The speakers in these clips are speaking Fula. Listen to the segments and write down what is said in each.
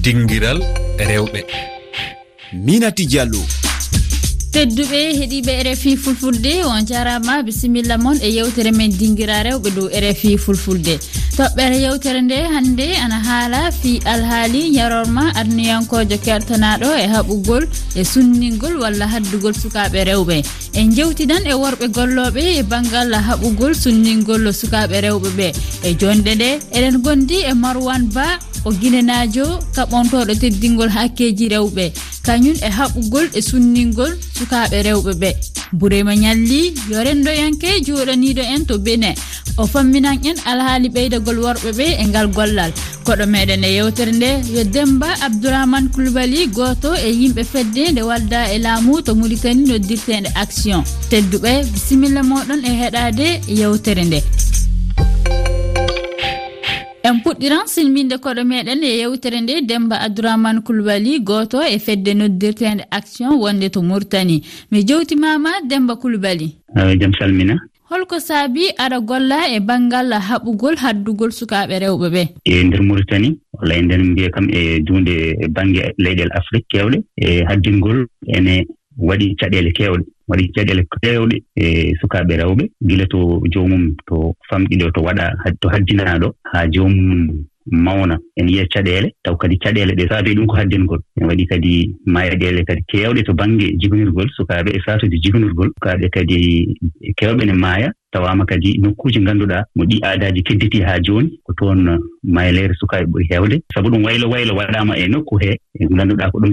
dinguiral rewɓe. Minati diallo. Tedduɓe heeɗiɓe rfi fulfulde on jarama bisimilla moon e yewtere men dinguira rewɓe dow rfi fulfulde. toɓɓere yewtere nde hannde ana haala fi alhaali yarorma aduniyankojo kertanaɗo e haɓugol e sunningol walla haddugol sukaɓe rewɓe. En jewtidan e worɓe golloɓe e banggal haɓugol sunningol sukaɓe rewɓe ɓe. E jonde nde eɗen gondi e marwan ba o guinenajo kaɓontoɗo teddingol hakkeji rewɓe. kañum e haɓugol e sunningol sukaɓe rewɓe ɓe. Burema ñalli yo yorendoyanke joɗaniɗo en to bene. O famminan en alhaali ɓeydagol worɓe ɓe e ngal gollal. Koɗo meɗen e yewtere nde yo demba abdourahmane coulibaly goto e yimɓe fedde nde walda e laamu to mulikani noddirtede action. Tedduɓe bisimilla moɗon e heɗade yewtere nde. en puɗɗiran silminde koɗo meɗen e yewtere nde demba abdourahmane kulbali goto e fedde noddirtede action wonde to murtani mi jewtimama demba kulbali jaam salmina. Holko saabi aɗa golla e banngal haɓugol haddugol sukaaɓe rewɓe ɓe. E nder mauritani walla e nder mbiya kam e duunde e baŋnge e leyɗel afrique kewɗe e haddingol ene waɗi caɗeele keewɗe waɗi caɗeele keewɗe e sukaaɓe rewɓe. Gila to joomum to famɗiɗo to waɗa to haddinaaɗo haa joomum mawna. En yiya caɗeele taw kadi caɗeele ɗe saabi ɗum ko haddingol en waɗi kadi mayaɗeele kadi keewɗe to baŋnge jigonirgol sukaaɓe e saatude jigonirgol sukaaɓe kadi keewɓe ne maaya tawaama kadi nokkuuji ngannduɗaa mo ɗi aadaaji kedditii haa jooni ko toon mayleere sukaaɓe ɓuri heewde. Sabu ɗum waylo waylo waɗaama e nokku hee e ngannduɗaa ko ɗum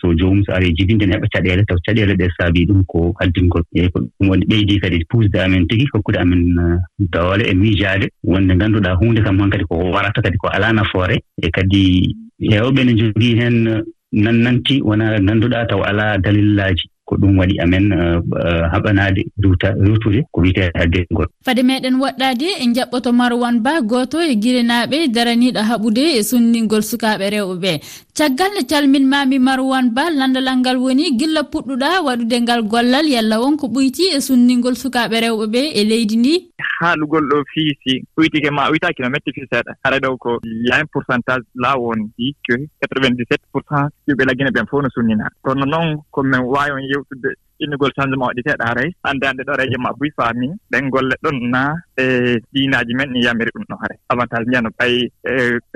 so joomum so arii jibinde ne heɓa caɗeele taw caɗeele ɗe saabii ɗum ko addingol eyi ko ɗum woni ɓeydii kadi puusde amen tigi hokkude amen uh, doole e miijaade. Wonde ngannduɗaa huunde kam han kadi ko warata kadi ko alaa nafoore e kadi heewɓe ne jogii heen uh, nannanti wona ngannduɗaa taw alaa dalillaaji. ko ɗum waɗi amen uh, uh, haɓanaade rutude ko wiyetee haddegol fade meɗen woɗɗaade e jaɓɓoto marwan ba gooto e girenaaɓe daraniiɗo haɓude e sunndingol sukaaɓe rewɓe. ɓee caggal nde calminmami marwan ba landalal ngal woni gilla puɗɗuɗa waɗude ngal gollal yalla wonko ɓuyti e sunningol sukaɓe rewɓe ɓe e leydi ndi. Haalugol ɗo fiisi ɓuytike ma ɓuytaki no metti fi seeɗa hara ɗo ko yahen pourcentage la woni ɗi que 97 pourcent yimɓe laggina ɓen fof no sunnina. Kono noon komin wawi on yewtude innugol changement waɗiteeɗo haray annde annde ɗo reje ma buy faami ɗen golle ɗon na e diinaaji men ɗi yamiri ɗum ɗo haray avantage njiyano ɓay e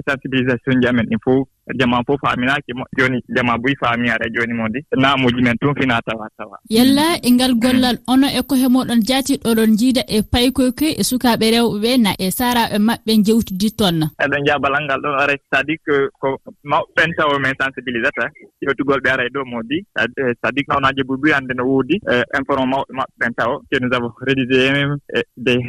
sensibilisation ji amen ɗin fof jama fof faaminaaki jooni jama boyi faami ara jooni mo ndi. Naamuji men tun fina tawa tawa yalla e ngal gollal ono e ko moɗon jaati oɗon jiida e paykoykoy e sukaaɓe rewɓe ɓe na e saaraaɓe maɓɓe jewtidi toon. Eɗon jaa balal ngal ɗon ara c' à dire que ko mawɓen tawa men sensibilisata ƴewtugol ɓe ara e dow mo ndi c'est à dire que onaaji hannde no woodi e informe mawɓe maɓɓen tawa que nous avons rédigé e des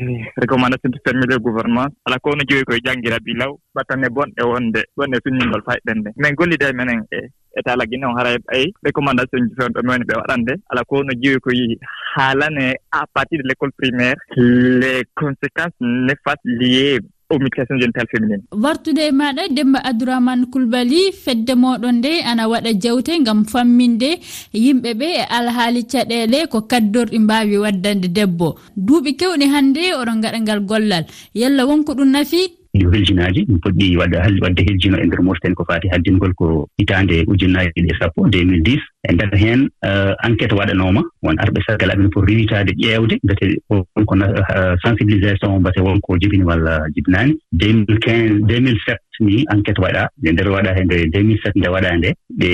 recommandations fermi le gouvernement. Ala ko no joyi koye janngira bilaw ɓattanne bonɗe wonde bonɗe finndingol fay. mbaɗɗen nde min gollida menen e, e état lagguine on hara e, e ɓay recommandation ji fewn ɗo mi woni ɓe waɗande. Ala ko no jeewi ko yeehi haalane à partir de l' école primaire les conséquences néfastes liées au mutation génital féminine wartude e maɗa demba abdourahmane kulbali fedde moɗon nde ana waɗa jewte gam famminde yimɓe ɓe e alhaali caɗele ko kaddorɗi mbawi waddande debbo. Duuɓi kewɗi hannde oɗon gaɗa ngal gollal. Yalla wonko ɗum nafi yo helsinaaji ɗum poɗɗi wadde wadde helsinoo e ndeer moftani ko faati haddingol ko hitaande ujunnaaji ɗiɗi e sappo 2010 e ndeer heen eh, enquête waɗanooma won arɓe sargal amen pour riwitaade ƴeewde mbete wonko eh, sensibilisation mbate wonko jibini walla eh, jibinaani 2015 2007 ni enquête waɗaa nde ndeer waɗaa e nde 2007 nde waɗaa nde ɓe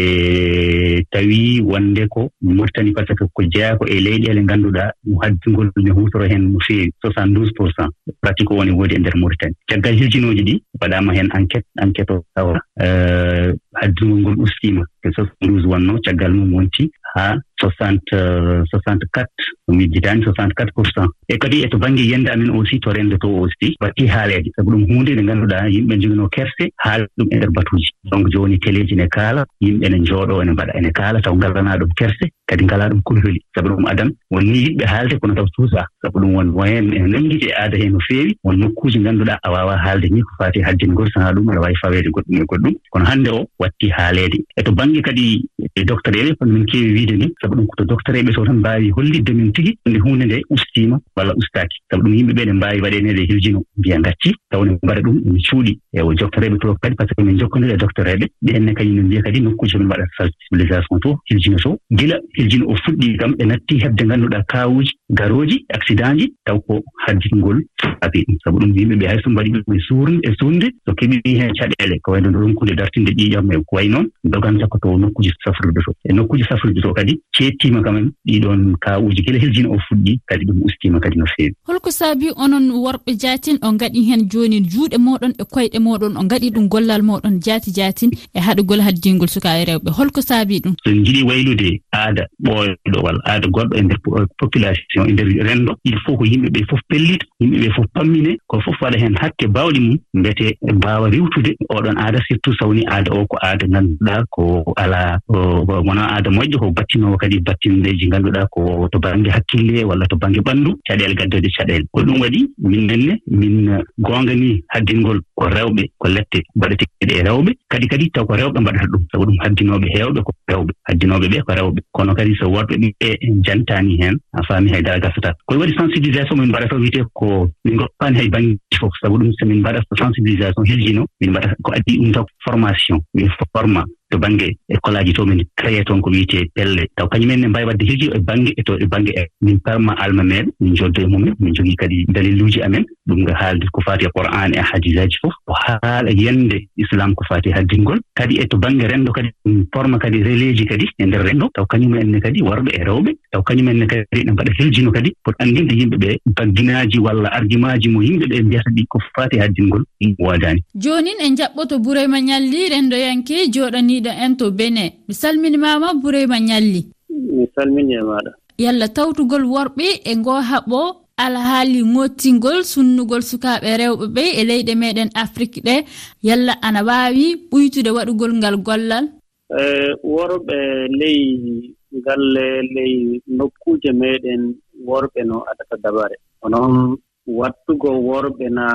tawii wonde ko mauritanie par ce que ko jeyaa ko e leyɗeele ngannduɗaa haddingol ne huutoro heen no feewi 72 pour cent. Pratique o woni woodi e ndeer mauritanie. Caggal hiljinooji ɗi waɗaama heen enquête enquête o tawa adduno ngol ustima e 72 wonno caggal mum wonti haa soixante euh, soixante quatre mi jidaani soixante quatre pour cent. E kadi eto baŋnge yennde amen aussi to rende to aussi watti haaleede sabu ɗum huunde nde ngannduɗaa yimɓe joginoo kerse haala ɗum e ndeer batuuji. Donc jooni téléji ne kaala yimɓe ne njooɗoo ene mbaɗa ene kaala taw ngalanaa ɗum kerse kadi ngalaa ɗum kulholi. Sabu ɗum adan wonni yimɓe haalde kono taw suusaa sabu ɗum won moyen ene nanngiti e aada heen no feewi. Won nokkuuji ngannduɗaa a waawaa haalde ni ko faati haddingol sanaa ɗum aɗa waawi faweede goɗɗum e goɗɗum. Kono hannde o watti haaleede. E to baŋnge kadi e docteur ele kono min keewi wiide ni sabu ɗum koto doctereeɓe to tan mbaawi hollidde min tigi nde huunde nde ustiima walla ustaaki. Sabu ɗum yimɓe ɓee ne mbaawi waɗeeneede hiljino mbiya ngacci. Taw ne mbaɗa ɗum ene cuuɗi. E o doctereeɓe to kadi par ce que min jokkondiri e doctereeɓe ɓeenne kañum no mbiya kadi nokkuji min waɗa sensibilisation to hiljino to gila hiljino o fuɗɗi kam ɓe natti heɓde ngannduɗaa kaawuji garooji accident ji taw ko hadditngol abi ɗum sabu ɗum yimɓe ɓe hay so mbaɗi ɗum e suurde e suurde so keɓii heen caɗeele. Ko wayno ɗo dartinde ƴiiƴam e ko way noon doganta ko to nokkuji safrude to e nokkuji safrude to kadi fettima kam ɗiɗon ka'uji gila heljina o fuɗɗi. Kadi ɗum ustiima kadi no feewi. Holko saabi onon worɓe jaatin o ngaɗi heen jooni juuɗe mooɗon e koyɗe mooɗon o ngaɗi ɗum gollal mooɗon jaati jaatin e haɗugol haddingol sukaa e rewɓe. Holko saabi ɗum. So en njiɗi waylude aada ɓooyɗo walla aada goɗɗo e nder e population e nder renndo il faut ko yimɓe ɓee fof pellita yimɓe ɓee fof pammine ko fof waɗa heen hakke baawɗi mum mbete mbaawa riwtude oɗon aada surtout sawni aada o ko aada ngannduɗaa ko alaa wona aada moƴƴo ko battinoowo kadi. waɗi battindeji ngannduɗaa ko to baŋnge hakkille walla to baŋnge ɓanndu caɗeele gaddode caɗeele. Ko ɗum waɗi min nenne min goonga ni haddingol ko rewɓe ko lette mbaɗeteeɗe e rewɓe. Kadi kadi taw ko rewɓe mbaɗata ɗum sabu ɗum haddinooɓe heewɓe ko rewɓe haddinooɓe ɓee ko rewɓe. Kono kadi so worɓe ɓe jantaani heen a faami haydara gasata. Koye waɗi sensibilisation min mbaɗata wiyetee ko min goppaani hay baŋngeji fof sabu ɗum so min mbaɗa sensibilisation heljino min mbaɗata ko addi ɗum taw formation min forma to baŋnge école e aji to min créé toon ko wiyetee pelle. Taw kañumen ne mbawi wadde hirji e baŋnge e to e baŋnge e min parma alma meeɗa min joddo e mumen min jogii kadi daliluuji amen. Ɗum nga haalde ko faati e qouran e hadisaji fof. ko haala yiyande islam ko fati haddingol. Kadi e to baŋnge renndo kadi forma kadi relais ji kadi e ndeer renndo. Taw kañumenne kadi worɓe e rewɓe. Taw kañumenne kadi ɓe mbaɗa heljino kadi. Pot anndinde yimɓe ɓe bagginaaji walla argumaji mo yimɓe ɓe mbiyata ɗi ko fati haddingol wadaani joonin en jaɓɓoto burayma ñalli renndo yanki jooɗaniiɗo en to bene. Mi salminimama burayma ñalli mi salmini e maɗa yalla tawtugol worɓe e ngoo haɓo alhaali ŋottingol sunnugol sukaɓe rewɓe ɓe e leyɗe meɗen afrique ɗe. Yalla ana waawi ɓuytude waɗugol ngal gollal. E, worɓe ley galle ley nokkuuje meɗen worɓe no adata dabare. Onon wattugo worɓe na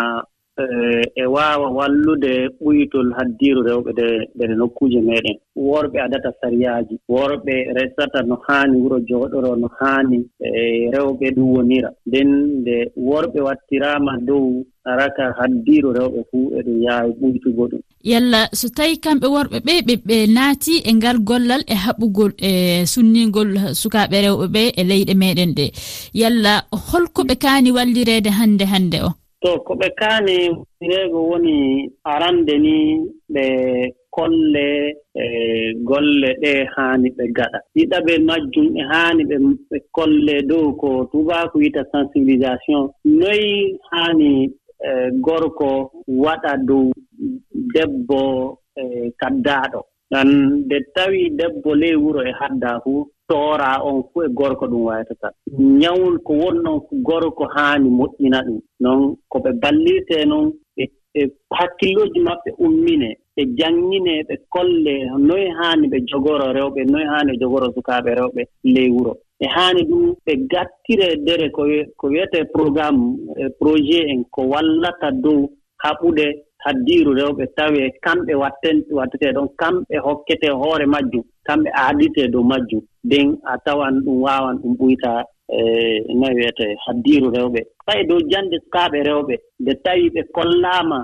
Eh, e waawa wallude ɓuytol haddiiru rewɓe de nder nokkuuje meeɗen worɓe adata sariyaaji worɓe resata no haani wuro jooɗoro no haani e rewɓe ɗum wonira. Nden nde worɓe wattiraama dow araka haddiiru rewɓe fuu eɗum yaawi ɓuytugo ɗum. Yalla so tawi kamɓe worɓe ɓe ɓe ɓe naati e ngal gollal e haɓugol e sunniingol sukaaɓe rewɓe ɓe e leyɗe meeɗen ɗe. Yalla holko ɓe kaani wallireede hannde hannde o? to ko ɓe kaani wireego woni arande ni ɓe kolle e golle ɗe haani ɓe gaɗa. Ɗiɗaɓe majjum e haani ɓe kolle dow ko tubaako wiyta sensibilisation. Noyi haani e gorko waɗa dow debbo e kaddaaɗo. Ɗan nde tawii debbo ley wuro e haddaa fuu tooraa on fof e gorko ɗum wayata kat ñawol ko wonnoon gorko haani moƴƴina ɗum. Noon ko ɓe ballirtee noon e, e hakkillooji maɓɓe ummine ɓe janngine ɓe kolle noye haani ɓe jogoro rewɓe noye haani ɓe jogoro sukaaɓe rewɓe ley wuro e haani ɗum ɓe gattire dere ko wiyetee programme e projet en ko wallata dow haɓude haddiiru rewɓe tawee kamɓe watten wattetee ɗon kamɓe hokketee hoore majjum kamɓe aaditee dow majjum. Nden a tawan ɗum waawan ɗum ɓuytaa e no wiyetee haddiiru rewɓe. Fay dow jannde sukaaɓe rewɓe nde tawii ɓe kollaama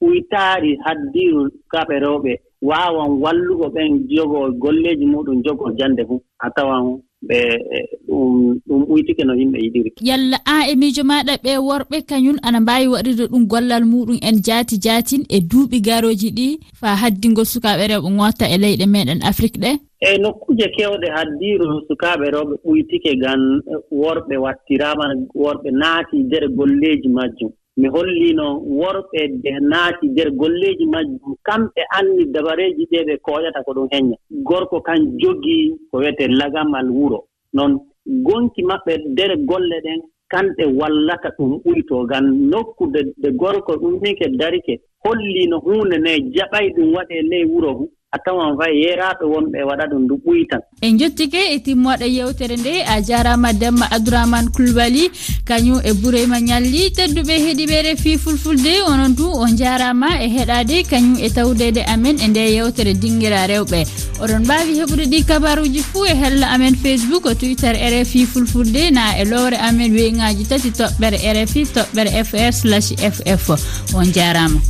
ɓuytaari haddiiru sukaaɓe rewɓe waawan wallugo ɓen jogoo golleeji muɗum jogoo jannde fuu. A tawan ɓe ɗum ɗum ɓuytike no yimɓe yiɗiri. Yalla an e miijo maɗa ɓe worɓe kañum ana mbawi waɗirde ɗum gollal muɗum en jaati jaatin e duuɓi garoji ɗi fa haddingol sukaɓe rewɓe gotta e leyɗe meɗen afrique ɗe. Eyi nokkuje keewɗe haddiiru sukaaɓe rewɓe ɓuytike ngam worɓe wattirama worɓe naati nder golleeji majjum. mi holliino worɓe de naati nder golleeji majjum kamɓe anndi dabareeji ɗee ɓe kooƴata ko ɗum heñña gorko kan jogii ko wiyetee lagamal wuro. Noon gonki maɓɓe nder golle ɗen kamɓe wallata ɗum ɓuytoo ngam nokkude de gorko ɗum ɗumnike darike holliino huunde nde jaɓay ɗum waɗee ley wuro fu a tawan fay yeeraaɓe wonɓe waɗa ɗum ndu ɓuyi tan en jottike e, e timmoɗo yewtere nde a jarama demma abdourahmane coulibaly kañum e boureyma ñalli tedduɓe heeɗiɓe refi fulfulde onon du o jarama e heɗade kañum e tawdede amen e nde yewtere dinguira rewɓe. Oɗon mbawi heɓude ɗi kabaruji fuu e hella amen facebook o twitter rfi fulfulde na e lowre amen weyngaji tati toɓɓere rfi toɓɓere fr slash ff on jarama.